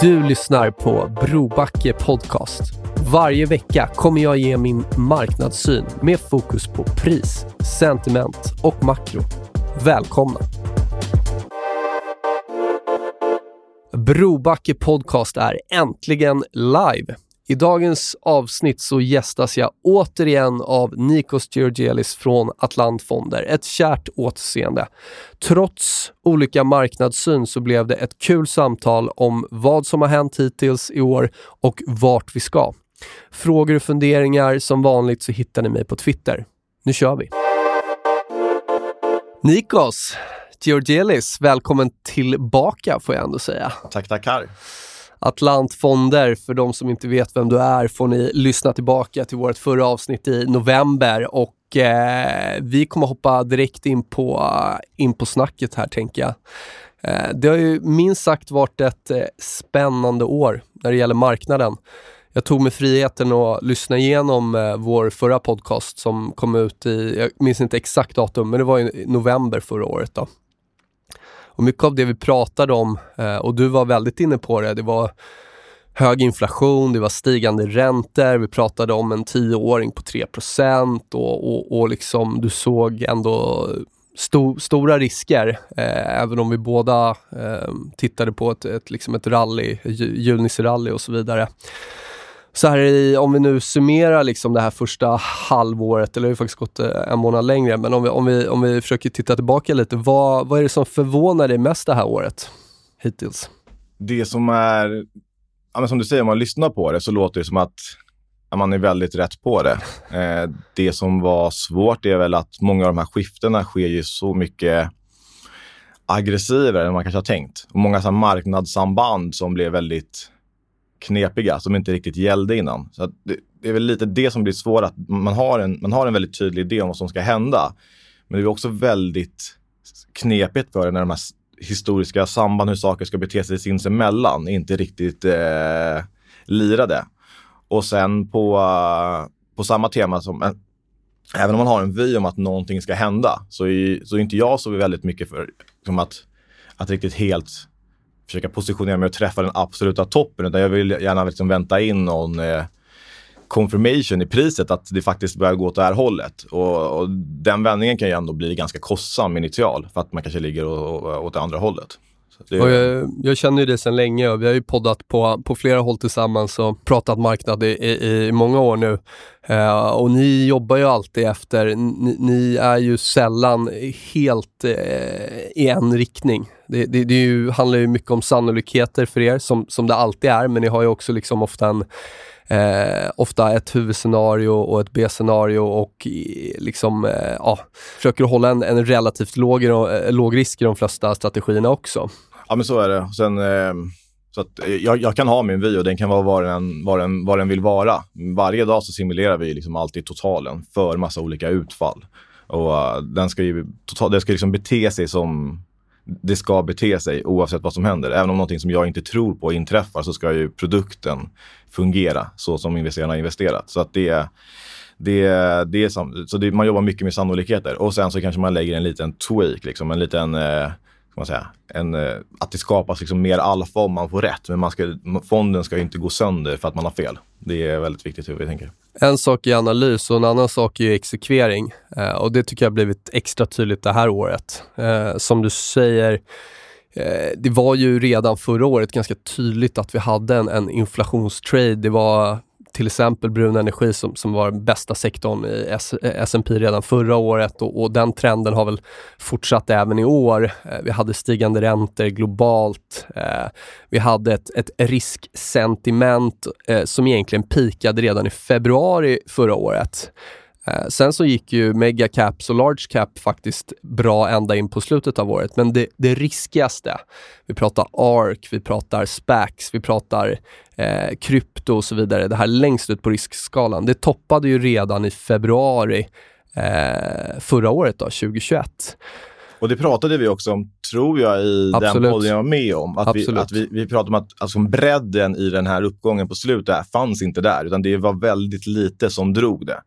Du lyssnar på Brobacke Podcast. Varje vecka kommer jag ge min marknadssyn med fokus på pris, sentiment och makro. Välkomna! Brobacke Podcast är äntligen live. I dagens avsnitt så gästas jag återigen av Nikos Georgelis från Atlantfonder. Ett kärt återseende. Trots olika marknadssyn så blev det ett kul samtal om vad som har hänt hittills i år och vart vi ska. Frågor och funderingar som vanligt så hittar ni mig på Twitter. Nu kör vi! Nikos Georgelis, välkommen tillbaka får jag ändå säga. Tack, tackar. Atlantfonder, för de som inte vet vem du är får ni lyssna tillbaka till vårt förra avsnitt i november och eh, vi kommer hoppa direkt in på, eh, in på snacket här tänker jag. Eh, det har ju minst sagt varit ett eh, spännande år när det gäller marknaden. Jag tog mig friheten att lyssna igenom eh, vår förra podcast som kom ut i, jag minns inte exakt datum, men det var i november förra året. Då. Och mycket av det vi pratade om, eh, och du var väldigt inne på det, det var hög inflation, det var stigande räntor, vi pratade om en tioåring på 3 och, och, och liksom du såg ändå sto, stora risker, eh, även om vi båda eh, tittade på ett, ett, liksom ett rally, Junis-rally och så vidare så här i, om vi nu summerar liksom det här första halvåret, eller det har faktiskt gått eh, en månad längre, men om vi, om vi, om vi försöker titta tillbaka lite, vad, vad är det som förvånar dig mest det här året hittills? Det som är, ja, men som du säger, om man lyssnar på det så låter det som att ja, man är väldigt rätt på det. Eh, det som var svårt är väl att många av de här skiftena sker ju så mycket aggressivare än man kanske har tänkt. Och många så marknadssamband som blev väldigt knepiga som inte riktigt gällde innan. Så det, det, är väl lite det som blir svårt, att man har, en, man har en väldigt tydlig idé om vad som ska hända. Men det är också väldigt knepigt för det när de här historiska samband, hur saker ska bete sig sinsemellan, inte riktigt eh, lirade. Och sen på, eh, på samma tema som, äh, även om man har en vy om att någonting ska hända, så är, så är inte jag så väldigt mycket för som att, att riktigt helt försöka positionera mig och träffa den absoluta toppen. Utan jag vill gärna liksom vänta in någon eh, confirmation i priset att det faktiskt börjar gå åt det här hållet. Och, och den vändningen kan ju ändå bli ganska kostsam initial för att man kanske ligger å, å, åt det andra hållet. Det... Och jag, jag, känner ju det sedan länge och vi har ju poddat på, på flera håll tillsammans och pratat marknad i, i, i många år nu. Uh, och ni jobbar ju alltid efter, ni, ni är ju sällan helt uh, i en riktning. Det, det, det ju, handlar ju mycket om sannolikheter för er, som, som det alltid är, men ni har ju också liksom ofta en Eh, ofta ett huvudscenario och ett B-scenario och liksom, eh, ja, försöker hålla en, en relativt låg, eh, låg risk i de flesta strategierna också. Ja, men så är det. Sen, eh, så att, eh, jag, jag, kan ha min vy och den kan vara vad den, vad, den, vad den vill vara. Varje dag så simulerar vi liksom alltid totalen för massa olika utfall. Och uh, den ska ju total, den ska liksom bete sig som det ska bete sig oavsett vad som händer. Även om någonting som jag inte tror på inträffar så ska ju produkten fungera så som investerarna har investerat. Så att det, det, det är så det, man jobbar mycket med sannolikheter och sen så kanske man lägger en liten tweak, liksom, en liten eh, man säga, en, eh, att det skapas liksom mer alfa om man får rätt. Men man ska, fonden ska inte gå sönder för att man har fel. Det är väldigt viktigt hur vi tänker. En sak är analys och en annan sak är exekvering. Eh, och det tycker jag har blivit extra tydligt det här året. Eh, som du säger, eh, det var ju redan förra året ganska tydligt att vi hade en, en inflationstrade. Det var till exempel brun energi som, som var den bästa sektorn i S&P eh, redan förra året och, och, den trenden har väl fortsatt även i år. Eh, vi hade stigande räntor globalt. Eh, vi hade ett, ett risksentiment eh, som egentligen pikade redan i februari förra året. Eh, sen så gick ju megacaps och large cap faktiskt bra ända in på slutet av året. Men det, det riskigaste, vi pratar ARK, vi pratar SPACs, vi pratar eh, krypto och så vidare. Det här längst ut på riskskalan, det toppade ju redan i februari eh, förra året, då, 2021. Och det pratade vi också om, tror jag, i Absolut. den podden jag var med om. Att, vi, att vi, vi pratade om att alltså, bredden i den här uppgången på slutet fanns inte där, utan det var väldigt lite som drog det.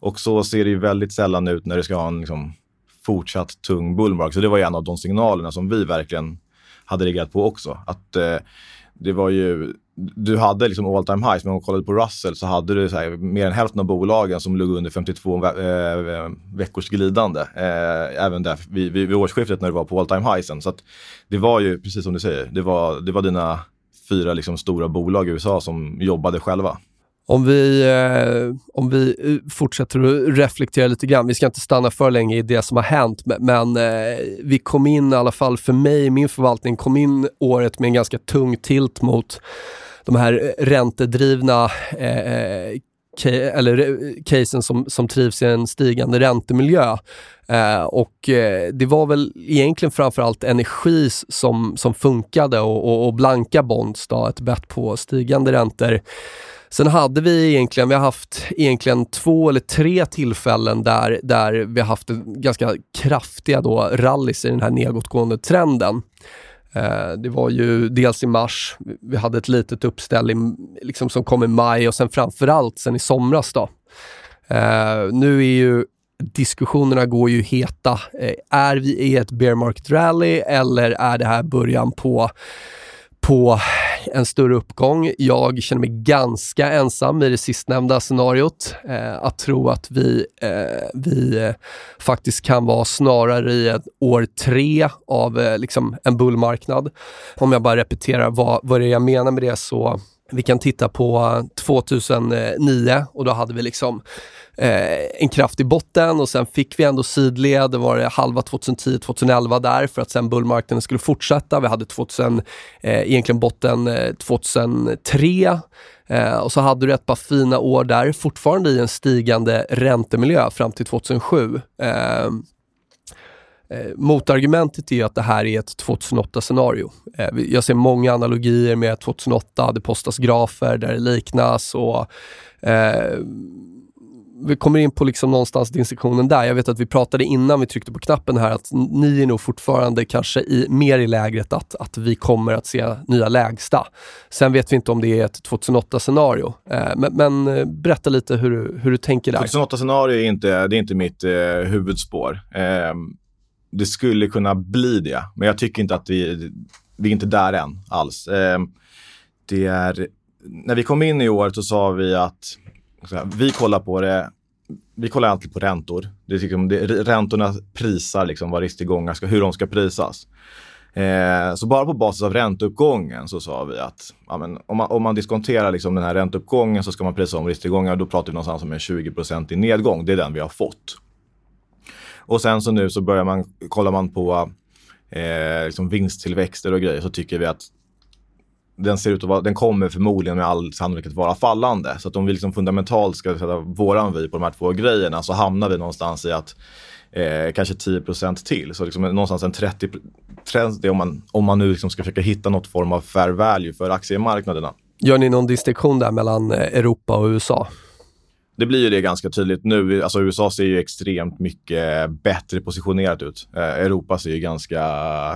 Och så ser det ju väldigt sällan ut när det ska ha en liksom, fortsatt tung bullmark. Så det var en av de signalerna som vi verkligen hade riggat på också. Att eh, det var ju du hade liksom all time highs, men om man kollade på Russell så hade du så här, mer än hälften av bolagen som låg under 52 ve eh, veckors glidande. Eh, även där vid, vid, vid årsskiftet när du var på all time highsen. Så det var ju, precis som du säger, det var, det var dina fyra liksom, stora bolag i USA som jobbade själva. Om vi, eh, om vi eh, fortsätter att reflektera lite grann, vi ska inte stanna för länge i det som har hänt, men eh, vi kom in i alla fall för mig, min förvaltning, kom in året med en ganska tung tilt mot de här eh, räntedrivna eh, eh eller casen som, som trivs i en stigande räntemiljö. Eh, och eh, det var väl egentligen framförallt energi som, som funkade och, och, och blanka bonds, då, ett bett på stigande räntor. Sen hade vi egentligen, vi har haft egentligen två eller tre tillfällen där, där vi har haft ganska kraftiga då rallys i den här nedåtgående trenden. Eh, det var ju dels i mars, vi hade ett litet uppställ i, liksom som kom i maj och sen framförallt sen i somras. Då. Eh, nu är ju diskussionerna går ju heta. Eh, är vi i ett bear market rally eller är det här början på på en större uppgång. Jag känner mig ganska ensam i det sistnämnda scenariot. Eh, att tro att vi, eh, vi eh, faktiskt kan vara snarare i ett år tre av eh, liksom en bullmarknad. Om jag bara repeterar vad, vad det är jag menar med det så vi kan titta på 2009 och då hade vi liksom eh, en kraftig botten och sen fick vi ändå sidled. Det var halva 2010-2011 där för att sen bullmarknaden skulle fortsätta. Vi hade 2000, eh, egentligen botten eh, 2003 eh, och så hade du ett par fina år där, fortfarande i en stigande räntemiljö fram till 2007. Eh, motargumentet är att det här är ett 2008-scenario. Eh, jag ser många analogier med 2008, det postas grafer där det liknas och eh, vi kommer in på liksom någonstans distinktionen där. Jag vet att vi pratade innan vi tryckte på knappen här att ni är nog fortfarande kanske i, mer i lägret att, att vi kommer att se nya lägsta. Sen vet vi inte om det är ett 2008-scenario. Eh, men, men, eh, berätta lite hur, hur du tänker där. 2008-scenario är inte, det är inte mitt eh, huvudspår. Eh, det skulle kunna bli det, men jag tycker inte att vi, vi är inte där än alls. Eh, det är, när vi kom in i året så sa vi att vi kollar på det vi kollar alltid på räntor. Det är liksom, det, räntorna prisar liksom vad risktillgångar ska, hur de ska prisas. Eh, så bara på basis av ränteuppgången så sa vi att ja, men, om, man, om man diskonterar liksom den här ränteuppgången så ska man prisa om risktillgångar. Då pratar vi någonstans om en 20 i nedgång. Det är den vi har fått. Och sen så nu så börjar man, kollar man på eh, liksom vinsttillväxter och grejer så tycker vi att den ser ut att vara, den kommer förmodligen med all sannolikhet vara fallande. Så att om vi liksom fundamentalt ska sätta våran vy på de här två grejerna så hamnar vi någonstans i att eh, kanske 10% till. Så liksom någonstans en 30 det om man, om man nu liksom ska försöka hitta något form av fair value för aktiemarknaderna. Gör ni någon distinktion där mellan eh, Europa och USA? Det blir ju det ganska tydligt nu. Alltså USA ser ju extremt mycket bättre positionerat ut. Eh, Europa ser ju ganska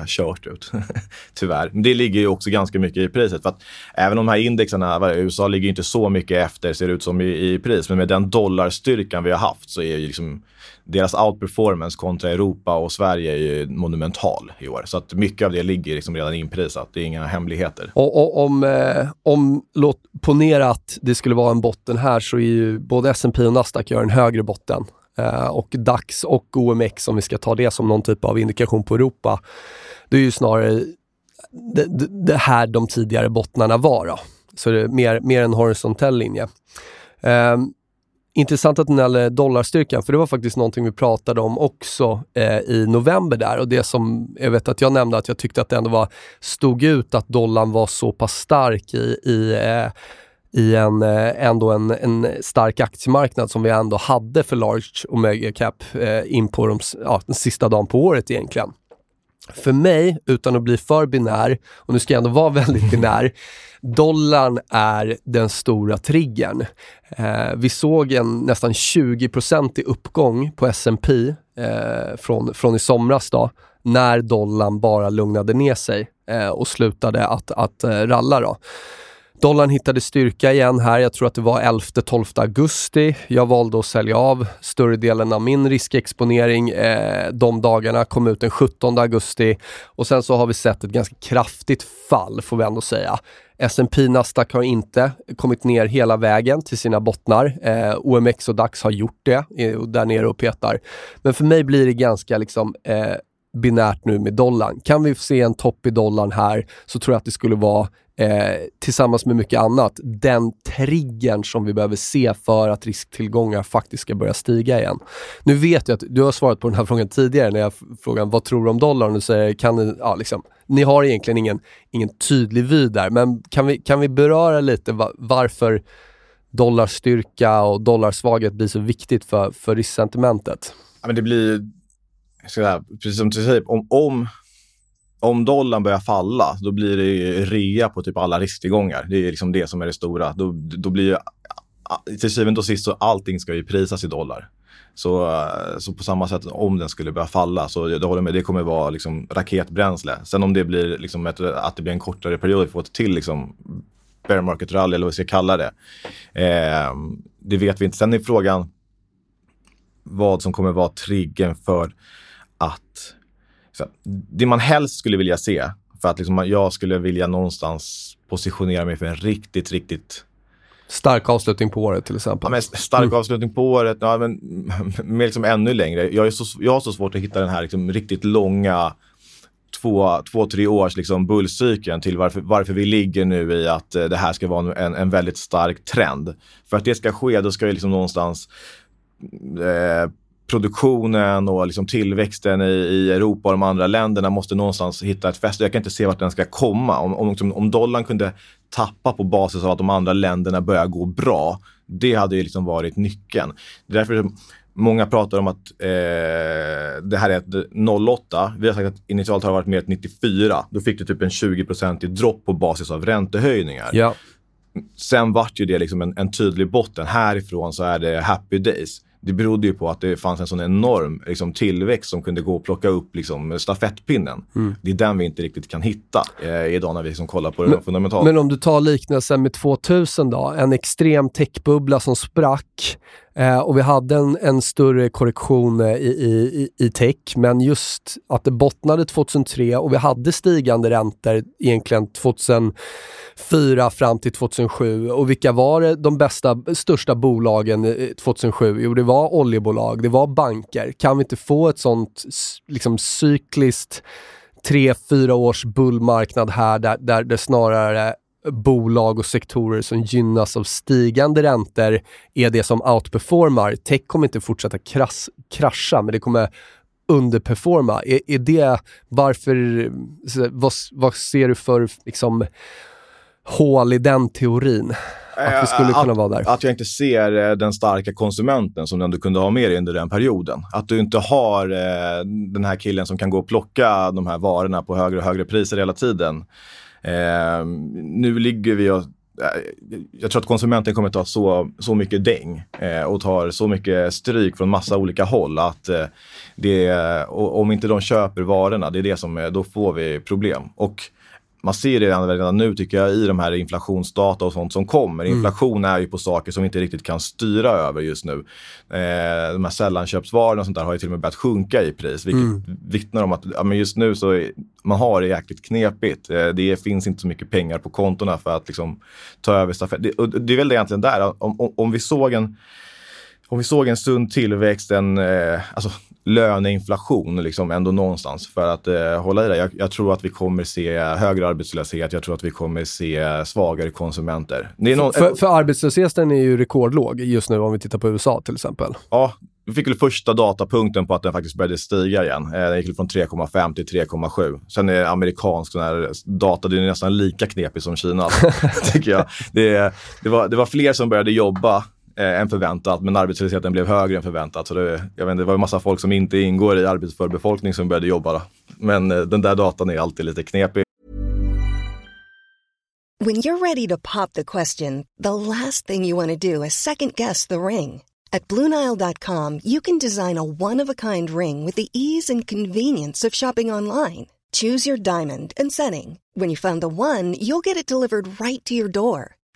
kört ut, tyvärr. Men det ligger ju också ganska mycket i priset. För att även om de här indexerna, USA ligger inte så mycket efter ser det ut som i, i pris. Men med den dollarstyrkan vi har haft så är ju liksom deras outperformance kontra Europa och Sverige är ju monumental i år. Så att mycket av det ligger liksom redan inprisat. Det är inga hemligheter. Och, och om, eh, om låt ponera att det skulle vara en botten här så är ju både S&P och Nasdaq gör en högre botten. Eh, och DAX och OMX, om vi ska ta det som någon typ av indikation på Europa, det är ju snarare det, det, det här de tidigare bottnarna var. Då. Så det är mer, mer en horisontell linje. Eh, intressant att du nämner dollarstyrkan, för det var faktiskt någonting vi pratade om också eh, i november där. Och det som jag vet att jag nämnde att jag tyckte att det ändå var, stod ut att dollarn var så pass stark i, i eh, i en, eh, ändå en, en stark aktiemarknad som vi ändå hade för large och mega cap eh, in på de, ja, den sista dagen på året egentligen. För mig, utan att bli för binär, och nu ska jag ändå vara väldigt binär, dollarn är den stora triggern. Eh, vi såg en nästan 20-procentig uppgång på S&P eh, från, från i somras då, när dollarn bara lugnade ner sig eh, och slutade att, att eh, ralla. Då. Dollarn hittade styrka igen här. Jag tror att det var 11-12 augusti. Jag valde att sälja av större delen av min riskexponering eh, de dagarna. Kom ut den 17 augusti och sen så har vi sett ett ganska kraftigt fall får vi ändå säga. S&P Nasdaq har inte kommit ner hela vägen till sina bottnar. Eh, OMX och DAX har gjort det eh, där nere och petar. Men för mig blir det ganska liksom eh, binärt nu med dollarn. Kan vi se en topp i dollarn här så tror jag att det skulle vara eh, tillsammans med mycket annat, den triggern som vi behöver se för att risktillgångar faktiskt ska börja stiga igen. Nu vet jag att du har svarat på den här frågan tidigare när jag frågade vad tror du om dollarn? Du säger, kan ni, ja, liksom, ni har egentligen ingen, ingen tydlig vy där, men kan vi, kan vi beröra lite va, varför dollarstyrka och dollarsvaghet blir så viktigt för, för risksentimentet? Ja, men det blir, så precis som du säger, om, om om dollarn börjar falla, då blir det rea på typ alla risktillgångar. Det är liksom det som är det stora. Då, då blir till syvende och sist så allting ska ju prisas i dollar. Så, eh, så på samma sätt om den skulle börja falla så jag håller med, det kommer vara liksom raketbränsle. Sen om det blir liksom ett, att det blir en kortare period, vi får ett till liksom bear market rally eller vad vi ska kalla det. Eh, det vet vi inte. Sen är frågan vad som kommer vara triggen för att så, det man helst skulle vilja se, för att liksom, jag skulle vilja någonstans positionera mig för en riktigt, riktigt Stark avslutning på året till exempel. Ja, men stark mm. avslutning på året, ja, men med liksom ännu längre. Jag, är så, jag har så svårt att hitta den här liksom riktigt långa två, två tre års liksom bullcykeln till varför, varför vi ligger nu i att eh, det här ska vara en, en väldigt stark trend. För att det ska ske, då ska det liksom någonstans eh, produktionen och liksom tillväxten i, i, Europa och de andra länderna måste någonstans hitta ett fäste. Jag kan inte se vart den ska komma. Om, om, liksom, om dollarn kunde tappa på basis av att de andra länderna börjar gå bra, det hade ju liksom varit nyckeln. Det är därför många pratar om att eh, det här är ett 08. Vi har sagt att initialt har det varit mer ett 94. Då fick du typ en 20 i dropp på basis av räntehöjningar. Ja. Sen vart ju det liksom en, en tydlig botten. Härifrån så är det happy days det berodde ju på att det fanns en sån enorm liksom, tillväxt som kunde gå och plocka upp liksom, stafettpinnen. Mm. Det är den vi inte riktigt kan hitta eh, idag när vi liksom, kollar på det men, fundamentala. Men om du tar liknelsen med 2000 då, en extrem techbubbla som sprack Eh, och vi hade en, en större korrektion eh, i, i, i tech, men just att det bottnade 2003 och vi hade stigande räntor egentligen 2004 fram till 2007. Och vilka var det de bästa, största bolagen eh, 2007? Jo, det var oljebolag, det var banker. Kan vi inte få ett sånt liksom cykliskt tre, fyra års bullmarknad här där, där det snarare bolag och sektorer som gynnas av stigande räntor är det som outperformar. Tech kommer inte fortsätta krass, krascha, men det kommer underperforma. Är, är det varför, vad, vad ser du för liksom, hål i den teorin? Att vi skulle kunna att, vara där. Att jag inte ser eh, den starka konsumenten som den du kunde ha med dig under den perioden. Att du inte har eh, den här killen som kan gå och plocka de här varorna på högre och högre priser hela tiden. Eh, nu ligger vi och eh, jag tror att konsumenten kommer ta så, så mycket däng eh, och tar så mycket stryk från massa olika håll att eh, det, om inte de köper varorna, det är det som, eh, då får vi problem. Och man ser det redan, nu tycker jag i de här inflationsdata och sånt som kommer. Mm. Inflation är ju på saker som vi inte riktigt kan styra över just nu. Eh, de här sällanköpsvarorna och sånt där har ju till och med börjat sjunka i pris, vilket mm. vittnar om att ja, men just nu så är, man har det jäkligt knepigt. Eh, det finns inte så mycket pengar på kontona för att liksom, ta över stafett. Det, det är väl det egentligen där, om, om, om vi såg en om vi såg en sund tillväxt, en eh, alltså, löneinflation liksom ändå någonstans för att eh, hålla i det. Jag, jag, tror att vi kommer se högre arbetslöshet. Jag tror att vi kommer se svagare konsumenter. Någon, för, för arbetslösheten är ju rekordlåg just nu om vi tittar på USA till exempel. Ja, vi fick väl första datapunkten på att den faktiskt började stiga igen. Eh, den gick från 3,5 till 3,7. Sen är amerikansk sån här data det är nästan lika knepig som Kina, tycker jag. Det, det, var, det var fler som började jobba eh, än förväntat, men arbetslösheten blev högre än förväntat. Så det, jag vet, det var en massa folk som inte ingår i arbetsför befolkning som började jobba. Då. Men eh, den där datan är alltid lite knepig. When you're ready to pop the question, the last thing you want to do is second guess the ring. At BlueNile.com you can design a one-of-a-kind ring with the ease and convenience of shopping online. Choose your diamond and setting. When you find the one, you'll get it delivered right to your door.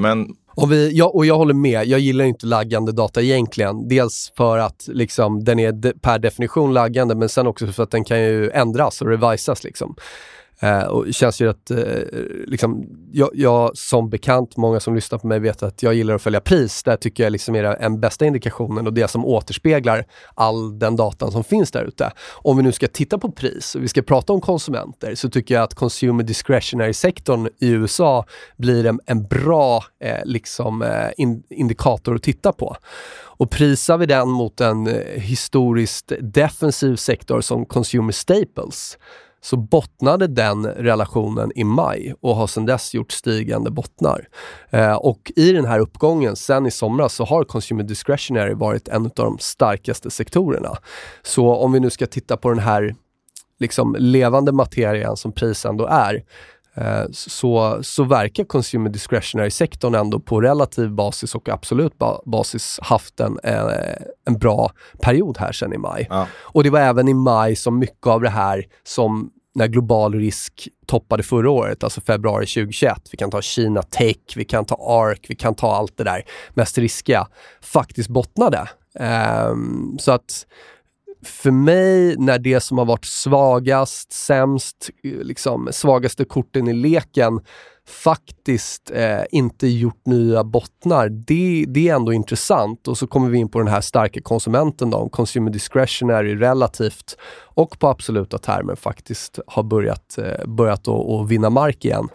Men Och, vi, ja, och jag håller med, jag gillar inte laggande data egentligen. Dels för att liksom, den är de, per definition laggande, men sen också för att den kan ju ändras och revisas. Liksom. Eh, och det känns ju att, eh, liksom, jag, jag, som bekant, många som lyssnar på mig vet att jag gillar att följa pris. Där tycker jag liksom är den bästa indikationen och det som återspeglar all den datan som finns där ute. Om vi nu ska titta på pris och vi ska prata om konsumenter så tycker jag att consumer discretionary-sektorn i USA blir en, en bra eh, liksom, eh, in, indikator att titta på. Och prisar vi den mot en eh, historiskt defensiv sektor som consumer staples så bottnade den relationen i maj och har sedan dess gjort stigande bottnar. Eh, och i den här uppgången sen i somras så har Consumer Discretionary varit en av de starkaste sektorerna. Så om vi nu ska titta på den här liksom levande materian som pris ändå är, så, så verkar Consumer Discretionary-sektorn ändå på relativ basis och absolut ba basis haft en, en, eh, en bra period här sen i maj. Ja. Och det var även i maj som mycket av det här som när global risk toppade förra året, alltså februari 2021. Vi kan ta Kina Tech, vi kan ta ARK, vi kan ta allt det där mest riskiga, faktiskt bottnade. Um, så att för mig, när det som har varit svagast, sämst, eh, liksom svagaste korten i leken faktiskt eh, inte gjort nya bottnar, det, det är ändå intressant. Och så kommer vi in på den här starka konsumenten då, Om consumer discretionary relativt och på absoluta termer faktiskt har börjat, eh, börjat att vinna mark igen.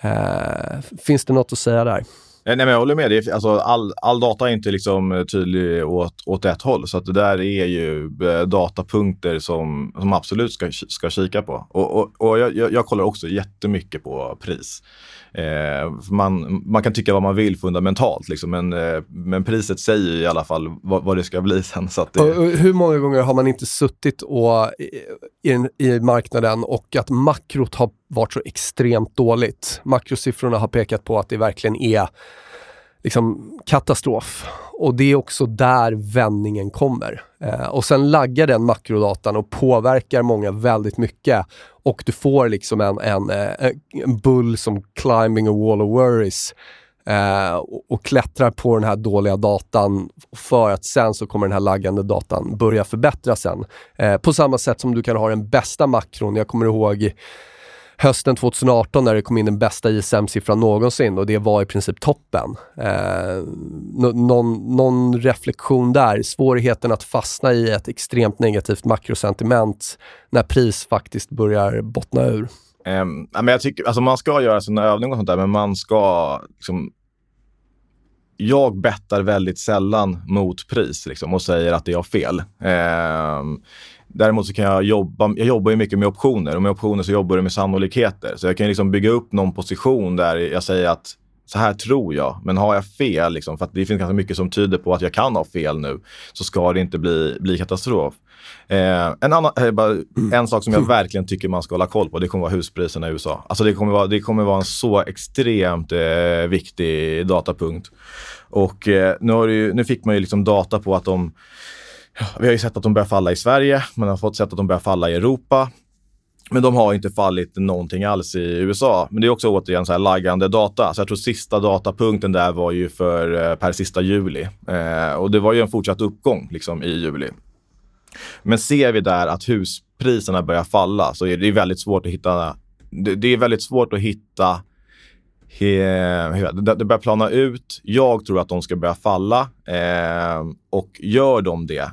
Eh, finns det något att säga där? Eh, nej, men jag håller med. Det är, alltså, all, all data är inte liksom eh, tydlig åt, åt ett håll. Så att det där är ju eh, datapunkter som, som absolut ska, ska kika på. Och, och, och jag, jag, kollar också jättemycket på pris. Eh, man, man kan tycka vad man vill fundamentalt, liksom, men, eh, men priset säger i alla fall vad, vad det ska bli sen. Så det... och, hur många gånger har man inte suttit och, i, i marknaden och att makrot har varit så extremt dåligt? Makrosiffrorna har pekat på att det verkligen är liksom katastrof. Och det är också där vändningen kommer. Eh, och sen laggar den makrodatan och påverkar många väldigt mycket. Och du får liksom en, en, eh, en bull som climbing a wall of worries. Eh, och, och, klättrar på den här dåliga datan för att sen så kommer den här laggande datan börja förbättras sen. Eh, på samma sätt som du kan ha den bästa makron. Jag kommer ihåg hösten 2018 när det kom in den bästa ISM-siffran någonsin och det var i princip toppen. Eh, någon, någon, reflektion där, svårigheten att fastna i ett extremt negativt makrosentiment när pris faktiskt börjar bottna ur. Um, men jag tycker, alltså man ska göra sina övningar och sånt där, men man ska liksom jag bettar väldigt sällan mot pris liksom, och säger att det är fel. Um, Däremot så kan jag jobba, jag jobbar ju mycket med optioner och med optioner så jobbar du med sannolikheter. Så jag kan liksom bygga upp någon position där jag säger att så här tror jag. Men har jag fel, liksom, för att det finns ganska mycket som tyder på att jag kan ha fel nu, så ska det inte bli, bli katastrof. Eh, en, annan, eh, bara, en sak som jag verkligen tycker man ska hålla koll på, det kommer vara huspriserna i USA. Alltså det kommer vara, det kommer vara en så extremt eh, viktig datapunkt. Och eh, nu, har ju, nu fick man ju liksom data på att de vi har ju sett att de börjar falla i Sverige, man har fått sett att de börjar falla i Europa. Men de har inte fallit någonting alls i USA. Men det är också återigen så här laggande data. Så jag tror sista datapunkten där var ju för eh, per sista juli. Eh, och det var ju en fortsatt uppgång liksom, i juli. Men ser vi där att huspriserna börjar falla så är det väldigt svårt att hitta det, det är väldigt svårt att hitta det börjar plana ut. Jag tror att de ska börja falla eh, och gör de det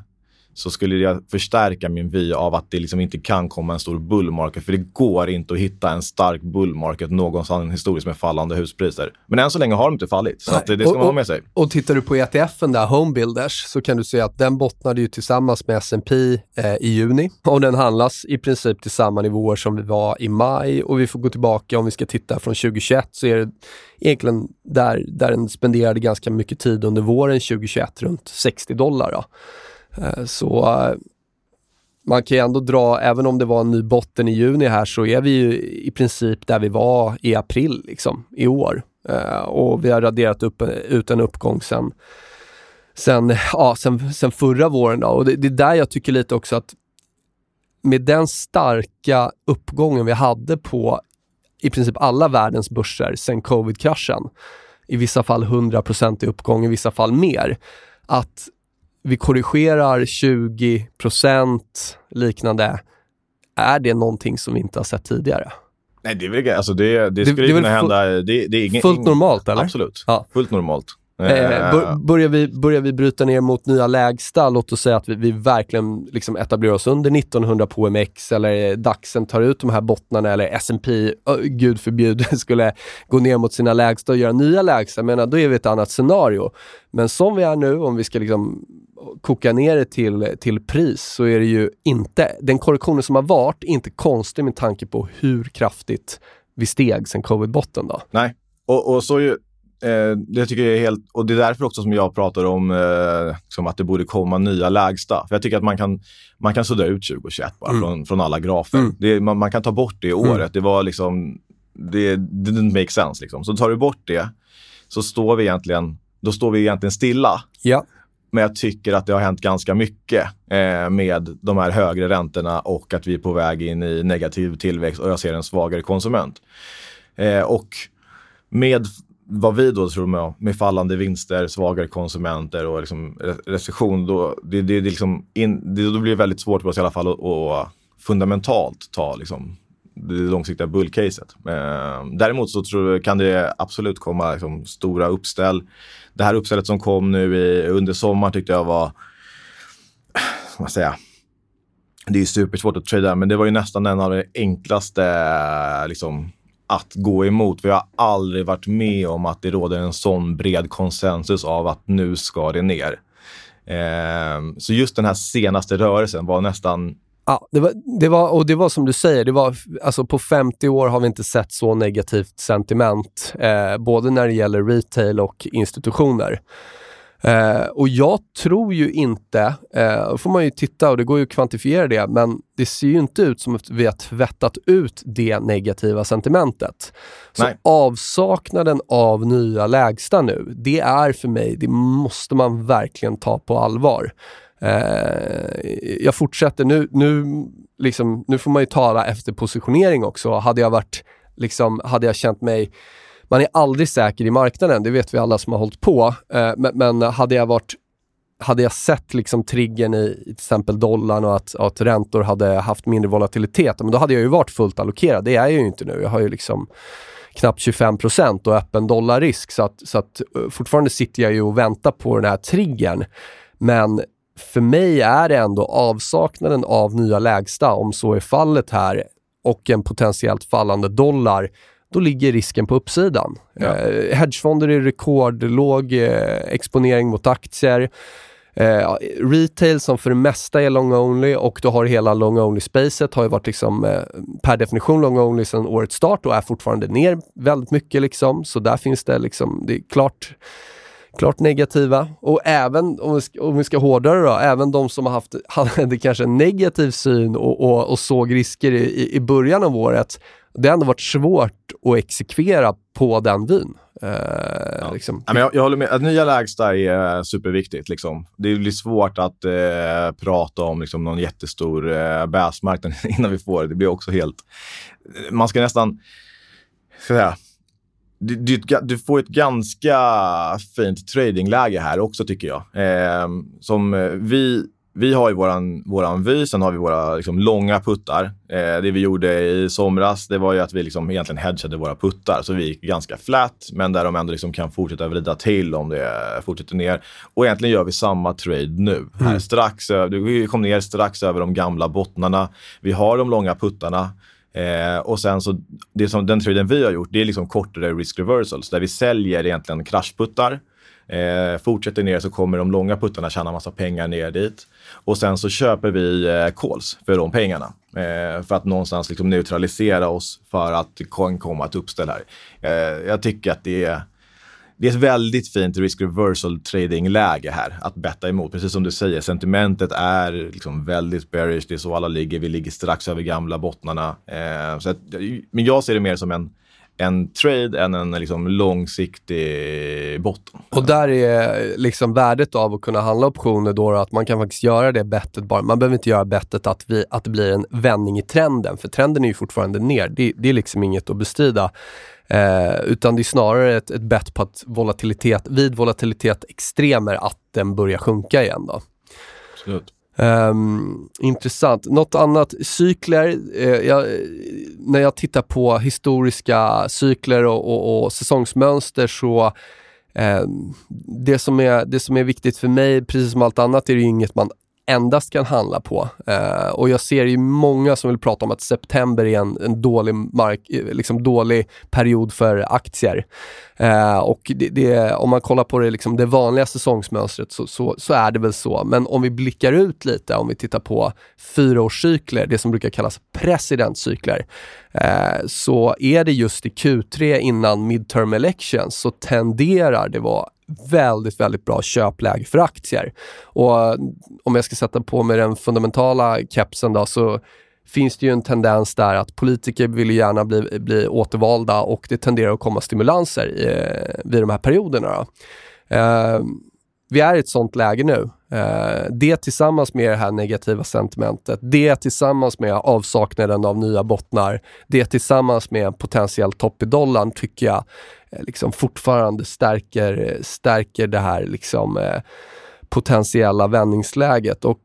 så skulle jag förstärka min vy av att det liksom inte kan komma en stor bullmarket. För det går inte att hitta en stark bullmarket någonstans historiskt med fallande huspriser. Men än så länge har de inte fallit, så det, det ska och, man ha med sig. Och tittar du på ETFen där, Homebuilders, så kan du se att den bottnade ju tillsammans med S&P eh, i juni. Och den handlas i princip till samma nivåer som vi var i maj. Och vi får gå tillbaka, om vi ska titta från 2021, så är det egentligen där, där den spenderade ganska mycket tid under våren 2021, runt 60 dollar. Då. Eh, så eh, man kan ju ändå dra, även om det var en ny botten i juni här, så är vi ju i princip där vi var i april liksom, i år. Eh, och vi har raderat upp, ut en uppgång sen, sen, ja, sen, sen förra våren. Då. Och det, det är där jag tycker lite också att med den starka uppgången vi hade på i princip alla världens börser sen covid-kraschen, i vissa fall 100% i uppgång, i vissa fall mer, att vi korrigerar 20% liknande. Är det någonting som vi inte har sett tidigare? Nej, det, är väl, alltså det, det skulle det, det kunna hända. Det, det är ingen, fullt normalt, eller? Absolut. Ja. Fullt normalt. Eh, eh börjar, vi, börjar vi bryta ner mot nya lägsta, låt oss säga att vi, vi verkligen liksom etablerar oss under 1900 på OMX eller DAXen tar ut de här bottnarna eller S&P, oh, gud förbjude, skulle gå ner mot sina lägsta och göra nya lägsta, men då är vi ett annat scenario. Men som vi är nu, om vi ska liksom koka ner det till, till pris, så är det ju inte, den korrektionen som har varit, inte konstig med tanke på hur kraftigt vi steg sen covid-botten. Nej, och, och så ju, Eh, det tycker jag är helt, och det är därför också som jag pratar om eh, som att det borde komma nya lägsta. För jag tycker att man kan, man kan sudda ut 2021 bara mm. från, från alla grafer. Mm. Det, man, man, kan ta bort det året. Mm. Det var liksom, det didn't make sense. Liksom. Så tar du bort det, så står vi egentligen, då står vi egentligen stilla. Ja. Men jag tycker att det har hänt ganska mycket eh, med de här högre räntorna och att vi är på väg in i negativ tillväxt och jag ser en svagare konsument. Eh, och med vad vi då tror med, med fallande vinster, svagare konsumenter och liksom recession, då, det, det, det liksom in, det, då blir det väldigt svårt för oss i alla fall att, att fundamentalt ta liksom, det långsiktiga bullcaset. Eh, däremot så tror, kan det absolut komma liksom, stora uppställ. Det här uppstället som kom nu i, under sommaren tyckte jag var, vad säger jag, det är supersvårt att trada, men det var ju nästan en av de enklaste liksom, att gå emot. Vi har aldrig varit med om att det råder en sån bred konsensus av att nu ska det ner. Eh, så just den här senaste rörelsen var nästan Ja, det var, det var, och det var som du säger, det var, alltså på 50 år har vi inte sett så negativt sentiment, eh, både när det gäller retail och institutioner. Eh, och jag tror ju inte, eh, då får man ju titta och det går ju att kvantifiera det, men det ser ju inte ut som att vi har tvättat ut det negativa sentimentet. Så Nej. avsaknaden av nya lägsta nu, det är för mig, det måste man verkligen ta på allvar. Eh, jag fortsätter, nu, nu, liksom, nu får man ju tala efter positionering också. Hade jag varit, liksom, hade jag känt mig man är aldrig säker i marknaden, det vet vi alla som har hållit på. Eh, men, men, hade jag varit hade jag sett liksom triggern i, till exempel dollarn och att, att räntor hade haft mindre volatilitet, men då hade jag ju varit fullt allokerad. Det är jag ju inte nu. Jag har ju liksom knappt 25% och öppen dollarrisk. Så att, så att eh, fortfarande sitter jag ju och väntar på den här triggern. Men för mig är det ändå avsaknaden av nya lägsta, om så är fallet här, och en potentiellt fallande dollar då ligger risken på uppsidan. Ja. Eh, hedgefonder är rekordlåg eh, exponering mot aktier. eh, retail som för det mesta är long only och du har hela long only-spacet har ju varit liksom eh, per definition long only sedan årets start och är fortfarande ner väldigt mycket liksom. Så där finns det liksom, det är klart klart negativa. Och även, om vi ska, om vi ska hårdare då, även de som har haft, hade kanske en negativ syn och, och, och såg risker i, i början av året, det har ändå varit svårt att exekvera på den vyn. Uh, ja. liksom. ja, men jag, jag håller med. Att nya lägsta är superviktigt. Liksom. Det blir svårt att eh, prata om liksom, någon jättestor eh, bärsmarknad innan vi får det. Det blir också helt... Man ska nästan... Ska säga, du, du, du, får ett ganska fint tradingläge här också tycker jag. Eh, som vi, vi har ju våran, våran vy, sen har vi våra liksom, långa puttar. Eh, det vi gjorde i somras, det var ju att vi liksom egentligen hedgade våra puttar. Så vi gick ganska flat, men där de ändå liksom kan fortsätta vrida till om det fortsätter ner. Och egentligen gör vi samma trade nu. Mm. Här strax, vi kom ner strax över de gamla bottnarna. Vi har de långa puttarna. Eh, och sen så, det som, den traden vi har gjort, det är liksom kortare risk reversals där vi säljer egentligen kraschputtar. Eh, fortsätter ner så kommer de långa puttarna tjäna massa pengar ner dit. Och sen så köper vi eh, calls för de pengarna. Eh, för att någonstans liksom neutralisera oss för att coin komma ett uppställ här. Eh, jag tycker att det är det är ett väldigt fint risk reversal trading-läge här att betta emot. Precis som du säger, sentimentet är liksom väldigt bearish. Det är så alla ligger. Vi ligger strax över gamla bottnarna. Eh, så att, men jag ser det mer som en, en trade än en liksom långsiktig botten. Och där är liksom värdet av att kunna handla optioner då att man kan faktiskt göra det bettet bara. Man behöver inte göra bettet att, vi, att det blir en vändning i trenden, för trenden är ju fortfarande ner. Det, det är liksom inget att bestrida. Eh, utan det är snarare ett, ett bett på att volatilitet, vid volatilitet extremer, att den börjar sjunka igen. Då. Absolut. Um, intressant. Något annat, cykler. Eh, jag, när jag tittar på historiska cykler och, och, och säsongsmönster så eh, det, som är, det som är viktigt för mig, precis som allt annat, är det ju inget man endast kan handla på. Eh, och jag ser ju många som vill prata om att september är en, en dålig, mark, eh, liksom dålig period för aktier. Eh, och det, det, om man kollar på det, liksom det vanliga säsongsmönstret så, så, så, är det väl så. Men om vi blickar ut lite, om vi tittar på fyraårscykler, det som brukar kallas presidentcykler, eh, så är det just i Q3 innan midterm elections så tenderar det vara väldigt, väldigt bra köpläge för aktier. Och eh, om jag ska sätta på mig den fundamentala kepsen då, så finns det ju en tendens där att politiker vill gärna bli, bli återvalda och det tenderar att komma stimulanser i, vid de här perioderna. Eh, vi är i ett sånt läge nu. Eh, det tillsammans med det här negativa sentimentet, det tillsammans med avsaknaden av nya bottnar, det tillsammans med en potentiell topp i dollarn tycker jag Eh, liksom fortfarande stärker, stärker det här liksom, eh, potentiella vändningsläget. Och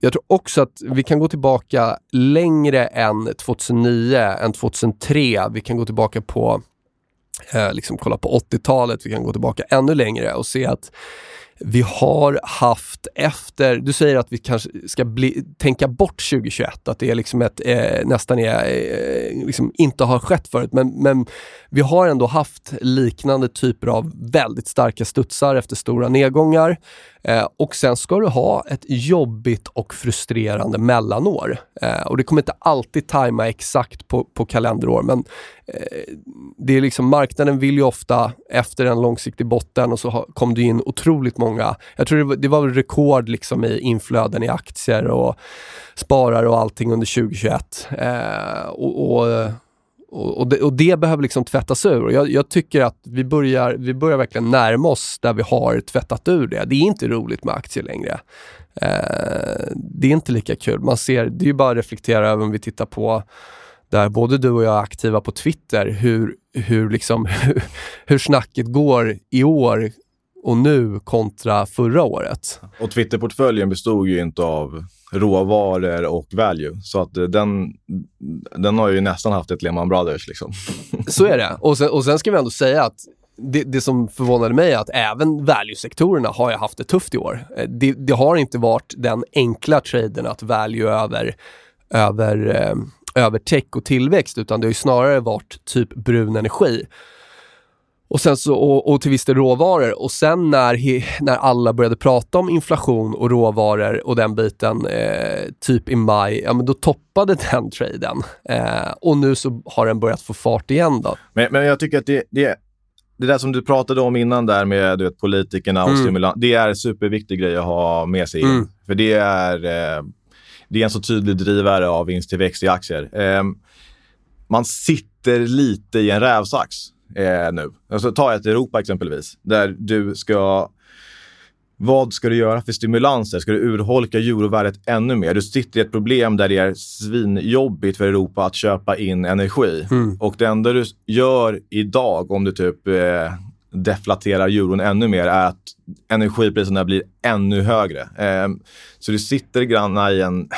jag tror också att vi kan gå tillbaka längre än 2009, än 2003. Vi kan gå tillbaka på, eh, liksom kolla på 80-talet, vi kan gå tillbaka ännu längre och se att vi har haft efter, du säger att vi kanske ska bli, tänka bort 2021, att det är liksom ett, eh, nästan är, eh, liksom inte har skett förut, men, men vi har ändå haft liknande typer av väldigt starka studsar efter stora nedgångar. Eh, och sen ska du ha ett jobbigt och frustrerande mellanår. Eh, och det kommer inte alltid tajma exakt på, på kalenderår, men eh, det är liksom, marknaden vill ju ofta efter en långsiktig botten och så ha, kom det in otroligt många, jag tror det var, det var rekord liksom i inflöden i aktier och sparare och allting under 2021. Eh, och, och eh, och, och, det, och, det, behöver liksom tvättas ur. Jag, jag, tycker att vi börjar, vi börjar verkligen närma oss där vi har tvättat ur det. Det är inte roligt med aktier längre. Eh, det är inte lika kul. Man ser, det är ju bara att reflektera över om vi tittar på där både du och jag är aktiva på Twitter, hur, hur, liksom, hur, hur snacket går i år och nu kontra förra året. Och Twitterportföljen bestod ju inte av råvaror och value. Så att den, den har ju nästan haft ett Lehman Brothers. Liksom. Så är det. Och sen, och sen ska vi ändå säga att det, det, som förvånade mig är att även value-sektorerna har haft det tufft i år. Det, det, har inte varit den enkla traden att value över, över, eh, över tech och tillväxt, utan det har ju snarare varit typ brun energi. Och, sen så, och, och till viss del råvaror. Och sen när, he, när alla började prata om inflation och råvaror och den biten, eh, typ i maj, ja men då toppade den traden. Eh, och nu så har den börjat få fart igen då. Men, men jag tycker att det, det, det där som du pratade om innan där med du vet, politikerna och Mm. stimulans, det är en superviktig grej att ha med sig in. Mm. För det är, eh, det är en så tydlig drivare av vinsttillväxt i aktier. Eh, man sitter lite i en rävsax eh, nu. Alltså, ta ett Europa exempelvis, där du ska vad ska du göra för stimulanser? Ska du urholka eurovärdet ännu mer? Du sitter i ett problem där det är svinjobbigt för Europa att köpa in energi. Och det enda du gör idag, om du typ eh, deflaterar euron ännu mer, är att energipriserna blir ännu högre. Eh, så du sitter grann i en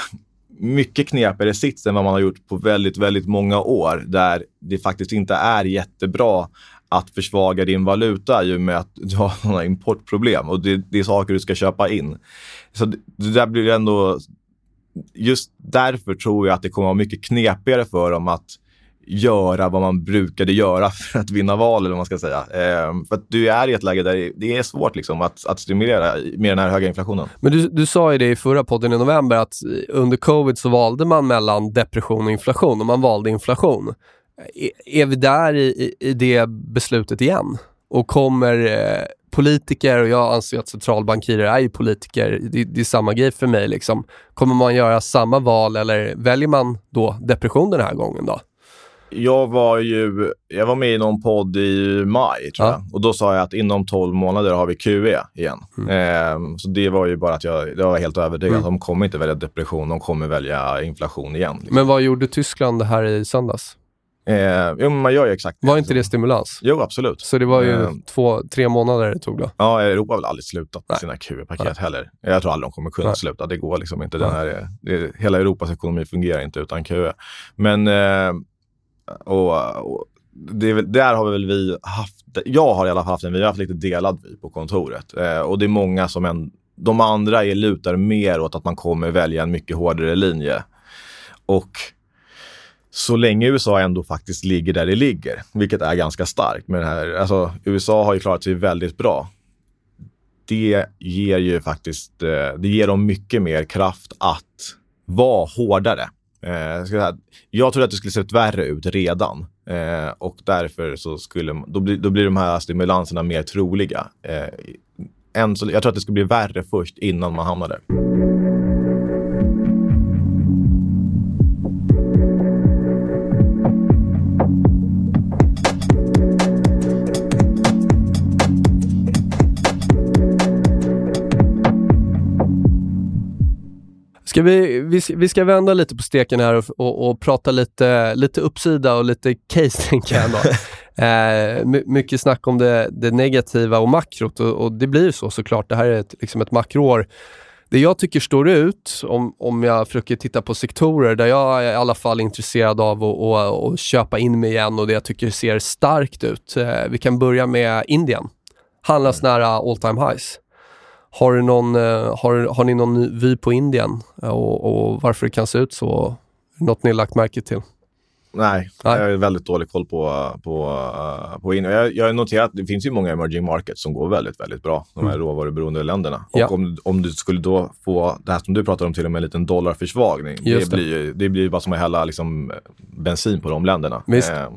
mycket knepigare sits än vad man har gjort på väldigt, väldigt många år, där det faktiskt inte är jättebra att försvaga din valuta i och med att du har sådana importproblem och det, det är saker du ska köpa in. Så det, det där blir ändå... Just därför tror jag att det kommer vara mycket knepigare för dem att göra vad man brukade göra för att vinna val, eller vad man ska säga. Eh, för att du är i ett läge där det- är svårt liksom, att, att stimulera med den här höga inflationen. Men du, du sa ju det i förra podden i november att under covid så valde man mellan depression och inflation och man valde inflation. Är, är vi där i, i, i det beslutet igen? Och kommer eh, politiker, och jag anser att centralbankirer är ju politiker, det, det är samma grej för mig. Liksom. Kommer man göra samma val eller väljer man då depression den här gången då? Jag var ju jag var med i någon podd i maj, tror Ja. jag. Och då sa jag att inom 12 månader har vi QE igen. Mm. Ehm, så det var ju bara att jag, jag var helt övertygad. Mm. De kommer inte välja depression, de kommer välja inflation igen. Liksom. Men vad gjorde Tyskland här i söndags? Ehm, jo, man gör ju exakt Var inte det stimulans? Jo, absolut. Så det var ju Ehm, två, tre månader det tog då? Ja, Europa har väl aldrig slutat med sina QE-paket heller. Jag tror aldrig de kommer kunna Nej. sluta. Det går liksom inte. Den här, det, hela Europas ekonomi fungerar inte utan QE. Men eh, och, och det är väl, där har vi väl vi haft, jag har i alla fall haft en, vi har haft lite delad vy på kontoret. Eh, och det är många som en, de andra är lutar mer åt att man kommer välja en mycket hårdare linje. Och så länge USA ändå faktiskt ligger där det ligger, vilket är ganska starkt med det här. Alltså, USA har ju klarat sig väldigt bra. Det ger ju faktiskt, eh, det ger dem mycket mer kraft att vara hårdare. Eh, jag säga, jag trodde att det skulle sett värre ut redan eh, och därför så skulle, då blir, då blir de här stimulanserna mer troliga. Eh, än så, jag tror att det skulle bli värre först innan man hamnar där. Ska vi, vi, ska- vi ska vända lite på steken här och, och, och prata lite, lite uppsida och lite case, tänker jag. Eh, my, mycket snack om det, det negativa och makrot och, och det blir ju så såklart. Det här är ett, liksom ett makroår. Det jag tycker står ut, om, om jag försöker titta på sektorer där jag är i alla fall intresserad av att att- att köpa in mig igen och det jag tycker ser starkt ut. Eh, vi kan börja med Indien. Handlas nära all time highs. Har, du någon, eh, har, har ni någon vy på Indien eh, och, och varför det kan se ut så? Något ni har lagt märke till? Nej, Nej. jag har väldigt dålig koll på, på, uh, på in. Jag, jag har noterat att det finns ju många emerging markets som går väldigt, väldigt bra. De här råvaruberoende länderna. Ja. Och om, om du skulle då få det här som du pratar om, till och med en liten dollarförsvagning. Just det, det. blir det blir bara som att hälla liksom, bensin på de länderna. Visst. Eh,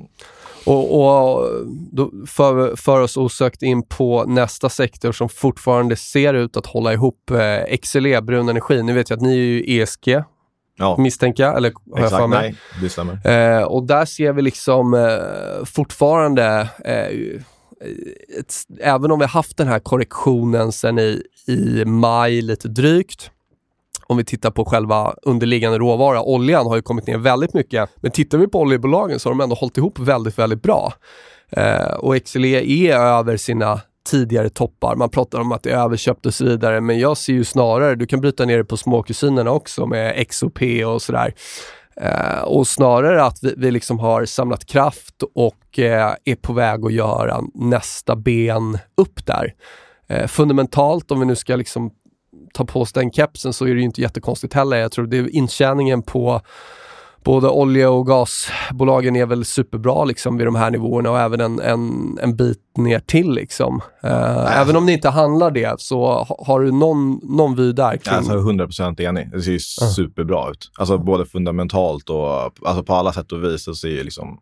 Och, och då för, för oss osökt in på nästa sektor som fortfarande ser ut att hålla ihop. Eh, XLE, brun energi. Ni vet ju att ni är ju ESG, ja, misstänker jag, eller har jag för exakt. mig? Nej, det stämmer. Eh, och där ser vi liksom eh, fortfarande, eh, ett, även om vi har haft den här korrektionen sedan i, i maj lite drygt, om vi tittar på själva underliggande råvara, oljan har ju kommit ner väldigt mycket. Men tittar vi på oljebolagen så har de ändå hållit ihop väldigt, väldigt bra. Eh, och XLE är över sina tidigare toppar. Man pratar om att det är överköpt och så vidare, men jag ser ju snarare, du kan bryta ner det på småkusinerna också med XOP och sådär. Eh, och snarare att vi, vi liksom har samlat kraft och eh, är på väg att göra nästa ben upp där. Eh, fundamentalt, om vi nu ska liksom ta på oss den kepsen, så är det ju inte jättekonstigt heller. Jag tror det är intjäningen på både olje och gasbolagen är väl superbra liksom vid de här nivåerna och även en, en, en bit ner till. Liksom. Uh, även om det inte handlar det, så ha, har du någon, någon vy där? Kring... Alltså 100% enig. Det ser ju superbra ut. Alltså både fundamentalt och alltså på alla sätt och vis så ser ju liksom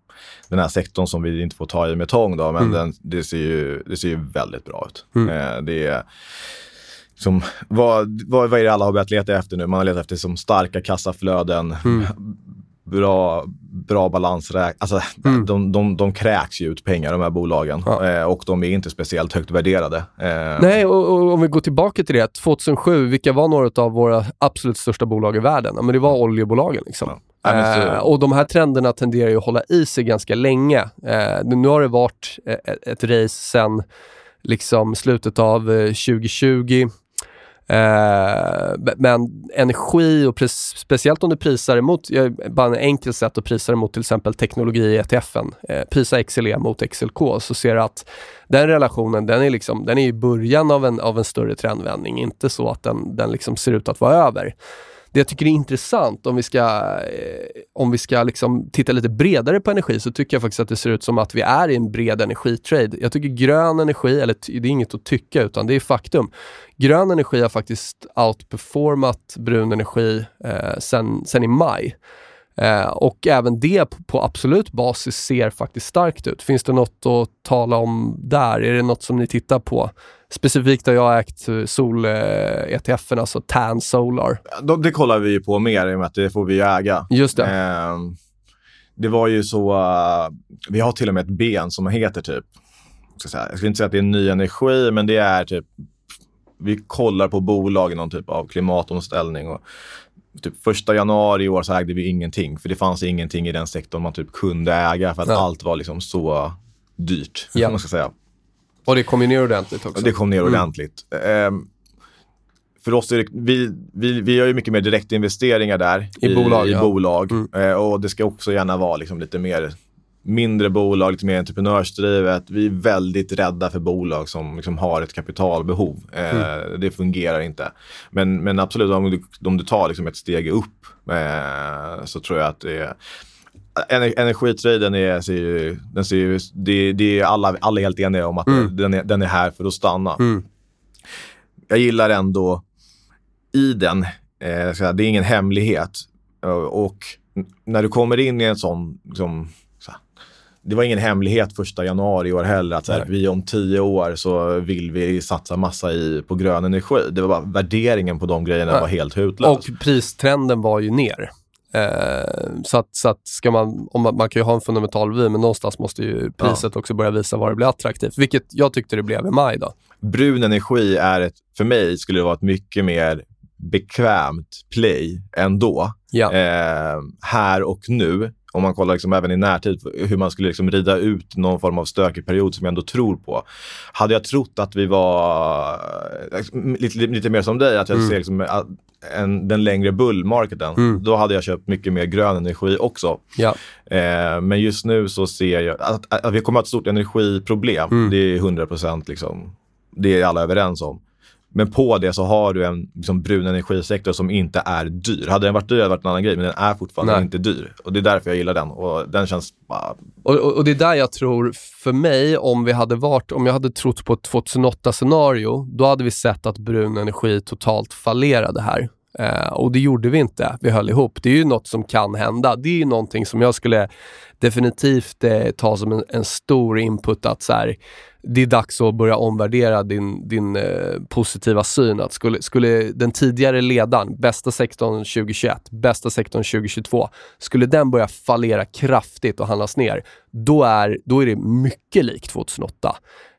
den här sektorn som vi inte får ta i med tång då, men mm. den, det, ser ju, det ser ju väldigt bra ut. Mm. Uh, det är som, vad, vad, vad är det alla har börjat leta efter nu? Man har letat efter som starka kassaflöden, mm bra, bra balansräkning. Alltså, mm. de, de, de kräks ju ut pengar, de här bolagen. Ja. Eh, och de är inte speciellt högt värderade. Eh. Nej, och, och, om vi går tillbaka till det. 2007, vilka var några av våra absolut största bolag i världen? Men det var oljebolagen. Liksom. Ja. Eh, och de här trenderna tenderar ju att hålla i sig ganska länge. Eh, nu har det varit ett, ett race sedan liksom slutet av 2020 eh, men energi och speciellt om du prisar emot, bara en enkel sätt att prisa emot till exempel teknologi i ETFen, eh, prisa XLE mot XLK, så ser du att den relationen den är, liksom, den är i början av en, av en större trendvändning, inte så att den, den liksom ser ut att vara över. Det jag tycker är intressant om vi ska, eh, om vi ska liksom titta lite bredare på energi så tycker jag faktiskt att det ser ut som att vi är i en bred energitrade. Jag tycker grön energi, eller det är inget att tycka utan det är faktum. Grön energi har faktiskt outperformat brun energi eh, sen, sen i maj. Eh, och även det på, på, absolut basis ser faktiskt starkt ut. Finns det något att tala om där? Är det något som ni tittar på? Specifikt har jag ägt sol-ETFen, alltså TAN Solar. Det kollar vi på mer i och med att det får vi äga. Just det. Eh, det var ju så, uh, vi har till och med ett ben som heter typ, ska säga, jag skulle inte säga att det är ny energi, men det är typ, vi kollar på bolag i någon typ av klimatomställning. Och typ första januari i år så ägde vi ingenting, för det fanns ingenting i den sektorn man typ kunde äga för att ja. allt var liksom så dyrt. Ja. Man ska säga. Och det kom ju ner ordentligt också. Det kom ner mm. ordentligt. Um, för oss är det, vi, vi, vi gör ju mycket mer direktinvesteringar där i, i bolag. I ja. bolag. Mm. Uh, och det ska också gärna vara liksom lite mer mindre bolag, lite mer entreprenörsdrivet. Vi är väldigt rädda för bolag som liksom har ett kapitalbehov. Uh, mm. Det fungerar inte. Men, men absolut, om du, om du tar liksom ett steg upp uh, så tror jag att det är Energitraden är, ser ju, den ser ju, det, det är alla, alla är helt eniga om att mm. den, är, den är här för att stanna. Mm. Jag gillar ändå i den, eh, det är ingen hemlighet. Och när du kommer in i en sån, liksom, så det var ingen hemlighet första januari i år heller att så här, vi om tio år så vill vi satsa massa i, på grön energi. Det var bara värderingen på de grejerna Nej. var helt hutlös. Och pristrenden var ju ner. Eh, så att, så att ska man, om man, man kan ju ha en fundamental vy, men någonstans måste ju priset ja. också börja visa vad det blir attraktivt. Vilket jag tyckte det blev i maj. Då. Brun energi är, ett, för mig, skulle det vara ett mycket mer bekvämt play ändå. Ja. Eh, här och nu, om man kollar liksom även i närtid, hur man skulle liksom rida ut någon form av stökig period som jag ändå tror på. Hade jag trott att vi var eh, lite, lite mer som dig, att jag mm. ser liksom, en, den längre bullmarketen, mm. då hade jag köpt mycket mer grön energi också. Ja. Eh, men just nu så ser jag att, att, att vi kommer att ha ett stort energiproblem. Mm. Det är 100 procent, liksom, det är alla överens om. Men på det så har du en liksom, brun energisektor som inte är dyr. Hade den varit dyr hade det varit en annan grej, men den är fortfarande Nej. inte dyr. Och det är därför jag gillar den. Och den känns bara... Och, och, och, det är där jag tror, för mig, om vi hade varit, om jag hade trott på ett 2008-scenario, då hade vi sett att brun energi totalt fallerade här. Uh, och det gjorde vi inte. Vi höll ihop. Det är ju något som kan hända. Det är ju någonting som jag skulle definitivt eh, ta som en, en, stor input att så här, det är dags att börja omvärdera din, din eh, positiva syn. Att skulle, skulle den tidigare ledaren, bästa sektorn 2021, bästa sektorn 2022, skulle den börja fallera kraftigt och handlas ner, då är, då är det mycket likt 2008.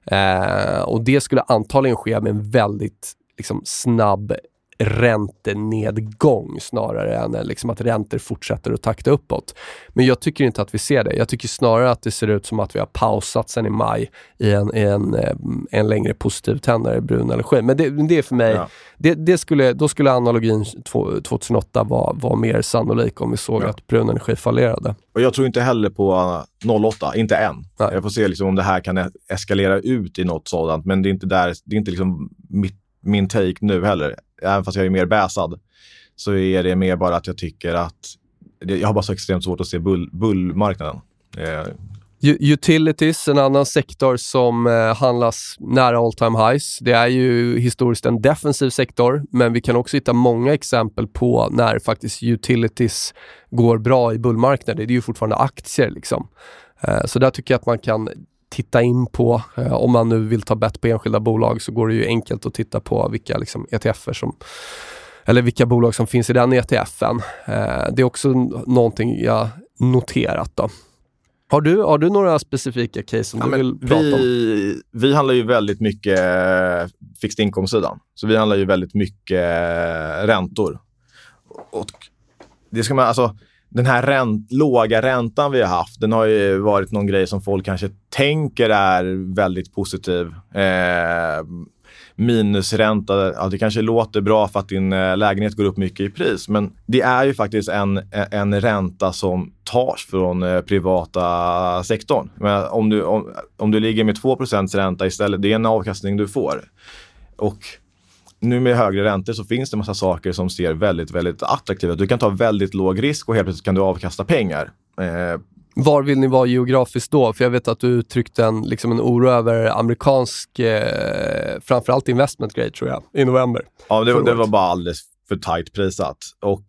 Eh, och det skulle antagligen ske med en väldigt liksom, snabb räntenedgång snarare än liksom att räntor fortsätter att takta uppåt. Men jag tycker inte att vi ser det. Jag tycker snarare att det ser ut som att vi har pausat sen i maj i en, i en, eh, en längre positiv tändare brun energi. Men det, det är för mig, ja. det, det, skulle, då skulle analogin 2008 vara, vara mer sannolik om vi såg ja. att brun energi fallerade. Och jag tror inte heller på 08, inte än. Nej. Jag får se liksom om det här kan eskalera ut i något sådant, men det är inte, där, det är inte liksom mitt, min take nu heller även fast jag är mer bäsad, så är det mer bara att jag tycker att jag har bara så extremt svårt att se bull, bullmarknaden. Eh, Utilities, en annan sektor som eh, handlas nära all time highs. Det är ju historiskt en defensiv sektor, men vi kan också hitta många exempel på när faktiskt utilities går bra i bullmarknader. Det är ju fortfarande aktier. liksom. Eh, så där tycker jag att man kan titta in på. Eh, om man nu vill ta bett på enskilda bolag så går det ju enkelt att titta på vilka liksom, ETFer som eller vilka bolag som finns i den ETFen. Eh, det är också någonting jag noterat. Då. Har du, har du några specifika case som Ja, du vill prata om? vi, vi handlar ju väldigt mycket eh, fixed income-sidan. Så vi handlar ju väldigt mycket räntor. Och det ska man, alltså, den här ränt, låga räntan vi har haft, den har ju varit någon grej som folk kanske tänker är väldigt positiv. Eh, minusränta, ja, det kanske låter bra för att din eh, lägenhet går upp mycket i pris, men det är ju faktiskt en, en ränta som tas från eh, privata sektorn. Men om, du, om, om du ligger med 2% ränta istället, det är en avkastning du får. Och nu med högre räntor så finns det massa saker som ser väldigt, väldigt attraktiva ut. Du kan ta väldigt låg risk och helt plötsligt kan du avkasta pengar. Eh, Var vill ni vara geografiskt då? För jag vet att du uttryckte en, liksom en oro över amerikansk, eh, framförallt investment grade tror jag, i november. Ja, det, det var bara alldeles för tajt prissatt. Och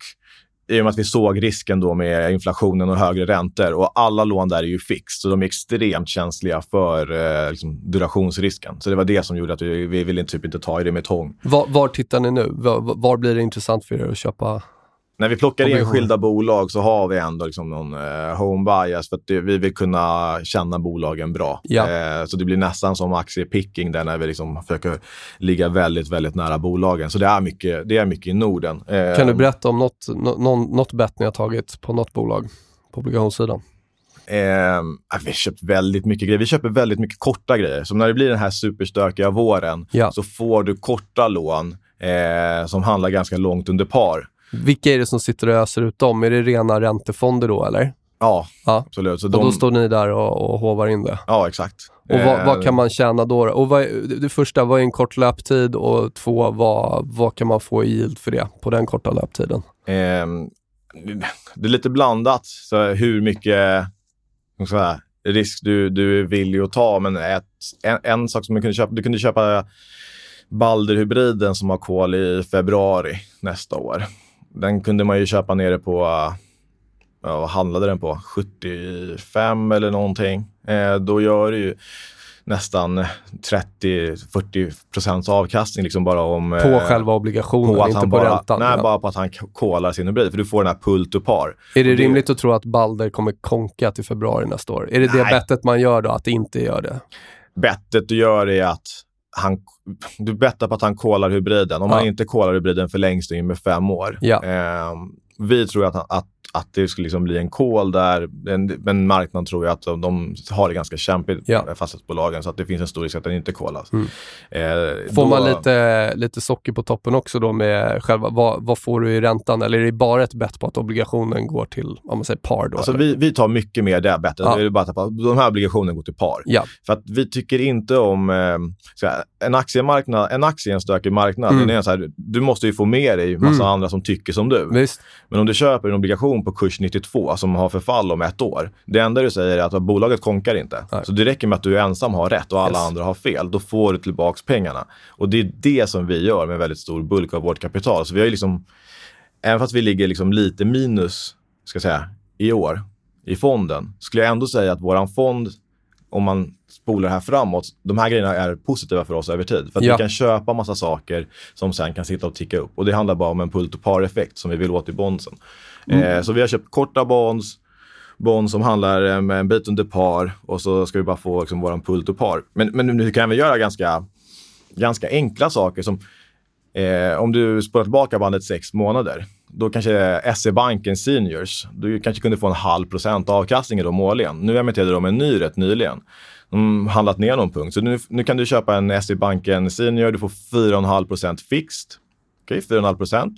i och med att vi såg risken då med inflationen och högre räntor och alla lån där är ju fix, så de är extremt känsliga för eh, liksom, durationsrisken. Så det var det som gjorde att vi, vi ville typ inte ta i det med tång. Var, var tittar ni nu? Var, var blir det intressant för er att köpa? När vi plockar in skilda bolag så har vi ändå liksom någon eh, home bias för att det, vi vill kunna känna bolagen bra. Ja. Eh, så det blir nästan som aktiepicking där när vi liksom försöker ligga väldigt, väldigt nära bolagen. Så det är mycket, det är mycket i Norden. Eh, Kan du berätta om något, nå- någon, något bett ni har tagit på något bolag på obligationssidan? Eh, vi köpt väldigt mycket grejer. Vi köper väldigt mycket korta grejer. Så när det blir den här superstökiga våren Ja. så får du korta lån eh, som handlar ganska långt under par. Vilka är det som sitter och öser ut dem? Är det rena räntefonder då eller? Ja, Ja. absolut. Så Och de, då står ni där och, och hovar in det. Ja, exakt. Och vad, Eh, vad kan man tjäna då? Och vad, det- första, vad är en kort löptid? Och två, vad, vad kan man få i yield för det på den korta löptiden? Ehm, det är lite blandat, så hur mycket jag säga, risk du, du är villig att ta. Men ett, en, en sak som man kunde köpa, du kunde köpa Balder-hybriden som har kol i februari nästa år. Den kunde man ju köpa nere på, ja, vad handlade den på? 75 eller någonting. Eh, då gör du ju nästan 30-40 procents avkastning liksom bara om... På eh, själva obligationen, på att inte han på bara, räntan. Nej, Ja. bara på att han kolar sin hybrid. För du får den här pull to par. Är det Och rimligt att tro att Balder kommer konka till februari nästa år? Är det det Nej. bettet man gör då, att det inte gör det? Bettet du gör är att han, du bettar på att han kolar hybriden. Om Ja. han inte kolar hybriden förlängs det ju med fem år. Ja. Ehm, vi tror att, att, att det skulle liksom bli en call där. En- Men marknaden tror ju att de, de har det ganska kämpigt, Ja. Mm. fastighetsbolagen. Så att det finns en stor risk att den inte kollas. Eh, Får då- man lite, lite socker på toppen också då med själva, vad, vad får du i räntan? Eller är det bara ett bett på att obligationen går till, om man säger par då? Alltså vi, vi tar mycket mer det bettet. Ja. Det är bara att de här obligationerna går till par. Ja, För att vi tycker inte om... Eh, en aktiemarknad, en aktie är en stökig marknad. Mm. Den är så här, du måste ju få med dig massa Mm. andra som tycker som du. visst. Men om du köper en obligation på kurs 92 som har förfall om ett år. Det enda du säger är att bolaget konkar inte. Nej. Så det räcker med att du ensam har rätt och alla Yes. andra har fel. Då får du tillbaka pengarna. Och det är det som vi gör med väldigt stor bulk av vårt kapital. Så vi har liksom, även fast vi ligger liksom lite minus, ska säga, i år i fonden, skulle jag ändå säga att våran fond, om man spolar här framåt, de här grejerna är positiva för oss över tid. För att Ja. vi kan köpa massa saker som sen kan sitta och ticka upp. Och det handlar bara om en pull to par-effekt som vi vill åt i bondsen. Eh, så vi har köpt korta bonds, bonds som handlar eh, med en bit under par och så ska vi bara få liksom, våran pull to par. Men, men nu kan vi göra ganska, ganska enkla saker som Eh, om du spolar tillbaka bandet sex månader, då kanske SE-banken Seniors, du kanske kunde få en halv procent avkastning i dem årligen. Nu emitterade de en ny rätt nyligen. De har handlat ner någon punkt. Så nu, nu kan du köpa en SE-banken Senior, du får 4,5 procent fixed. Okej, 4,5 procent.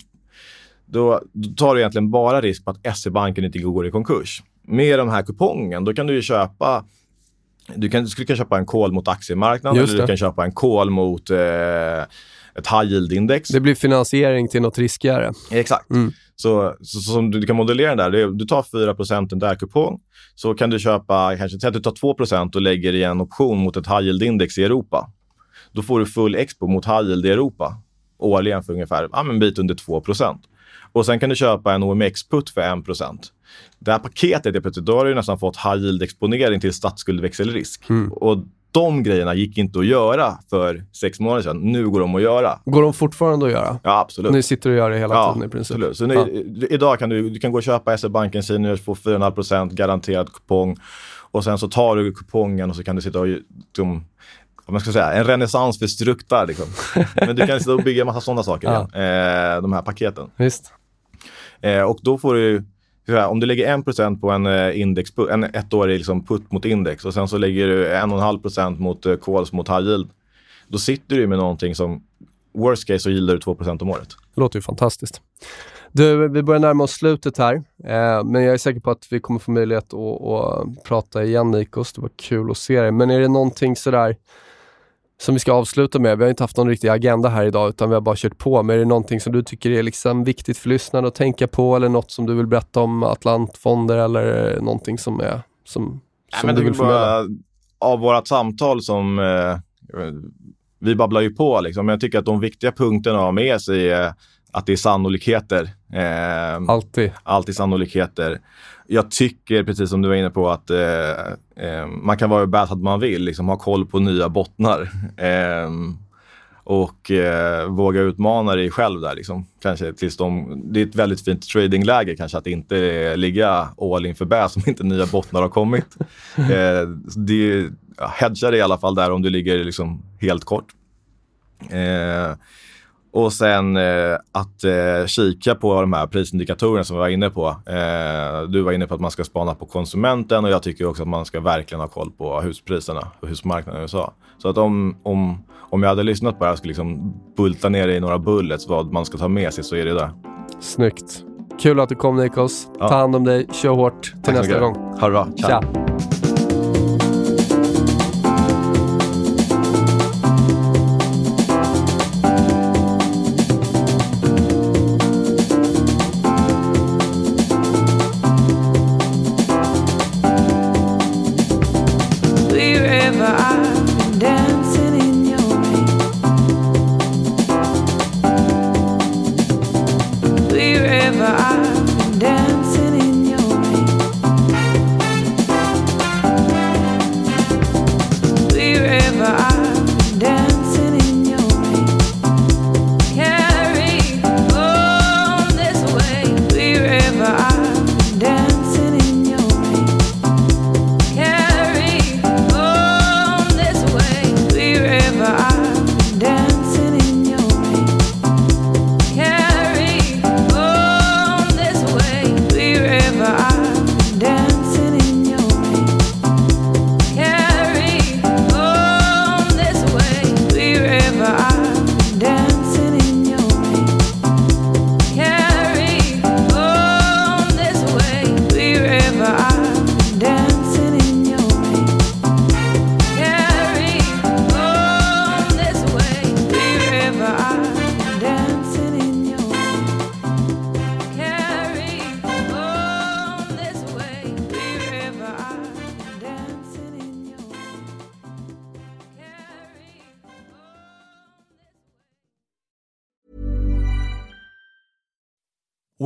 Då, då tar du egentligen bara risk på att SE-banken inte går i konkurs. Med den här kupongen, då kan du ju köpa Du, kan, du skulle kunna köpa en call mot aktiemarknaden eller du kan köpa en call mot eh, ett high yield-index. Det blir finansiering till något riskigare. Exakt. Mm. Så, så, så som du, kan modellera den där, det är, du tar 4 en där kupong så kan du köpa, kanske säg att du tar 2% och lägger i en option mot ett high yield-index i Europa. Då får du full expo mot high yield i Europa årligen för ungefär ja, en bit under 2% Och sen kan du köpa en OMX-putt för 1 Det här paketet, är plötsligt, då har du nästan fått high yield-exponering till statsskuldväxelrisk. Och de grejerna gick inte att göra för sex månader sedan. Nu går de att göra. Går de fortfarande att göra? Ja, absolut. Ni sitter och gör det hela Ja, tiden i princip. absolut. Så nu, Ja. Idag kan du, du kan gå och köpa SE-banken Seniors, få 4,5% garanterad kupong och sen så tar du kupongen och så kan du sitta och vad man ska säga, en renässans för struktar. Liksom. Men du kan sitta och bygga en massa sådana saker, Ja. igen, eh, de här paketen. Visst. Eh, och då får du, här, om du lägger 1% på en, eh, index, en ettårig liksom putt mot index och sen så lägger du 1,5 mot eh, calls mot high yield. Då sitter du med någonting som, worst case så gillar du 2% om året. Det låter ju fantastiskt. Du, vi börjar närma oss slutet här, eh, men jag är säker på att vi kommer få möjlighet att, att prata igen Nikos. Det var kul att se dig. Men är det någonting sådär som vi ska avsluta med? Vi har inte haft någon riktig agenda här idag, utan vi har bara kört på. Men är det någonting som du tycker är liksom viktigt för lyssnarna att tänka på eller något som du vill berätta om Atlantfonder eller någonting som, är, som, Nej, som men du vill förmedla? av vårt samtal som... Eh, vi babblar ju på liksom, men jag tycker att de viktiga punkterna att ha med sig är att det är sannolikheter. Eh, Alltid. alltid sannolikheter. Jag tycker, precis som du var inne på, att eh, eh, man kan vara bad att man vill, liksom ha koll på nya bottnar. Eh, och eh, våga utmana dig själv där. Liksom. Kanske tills de, det är ett väldigt fint tradingläge kanske att inte ligga all in för bä som inte nya bottnar har kommit. Eh, det, hedga dig i alla fall där om du ligger liksom helt kort. Och sen eh, att eh, kika på de här prisindikatorerna som vi var inne på. Eh, du var inne på att man ska spana på konsumenten och jag tycker också att man ska verkligen ha koll på huspriserna och husmarknaden i USA. Så att om, om, om jag hade lyssnat på det här och skulle liksom bulta ner i några bullets vad man ska ta med sig så är det det. Snyggt. Kul att du kom Nikos. Ja. Ta hand om dig, kör hårt till Tack nästa gång. Ha det bra. Tja. Wherever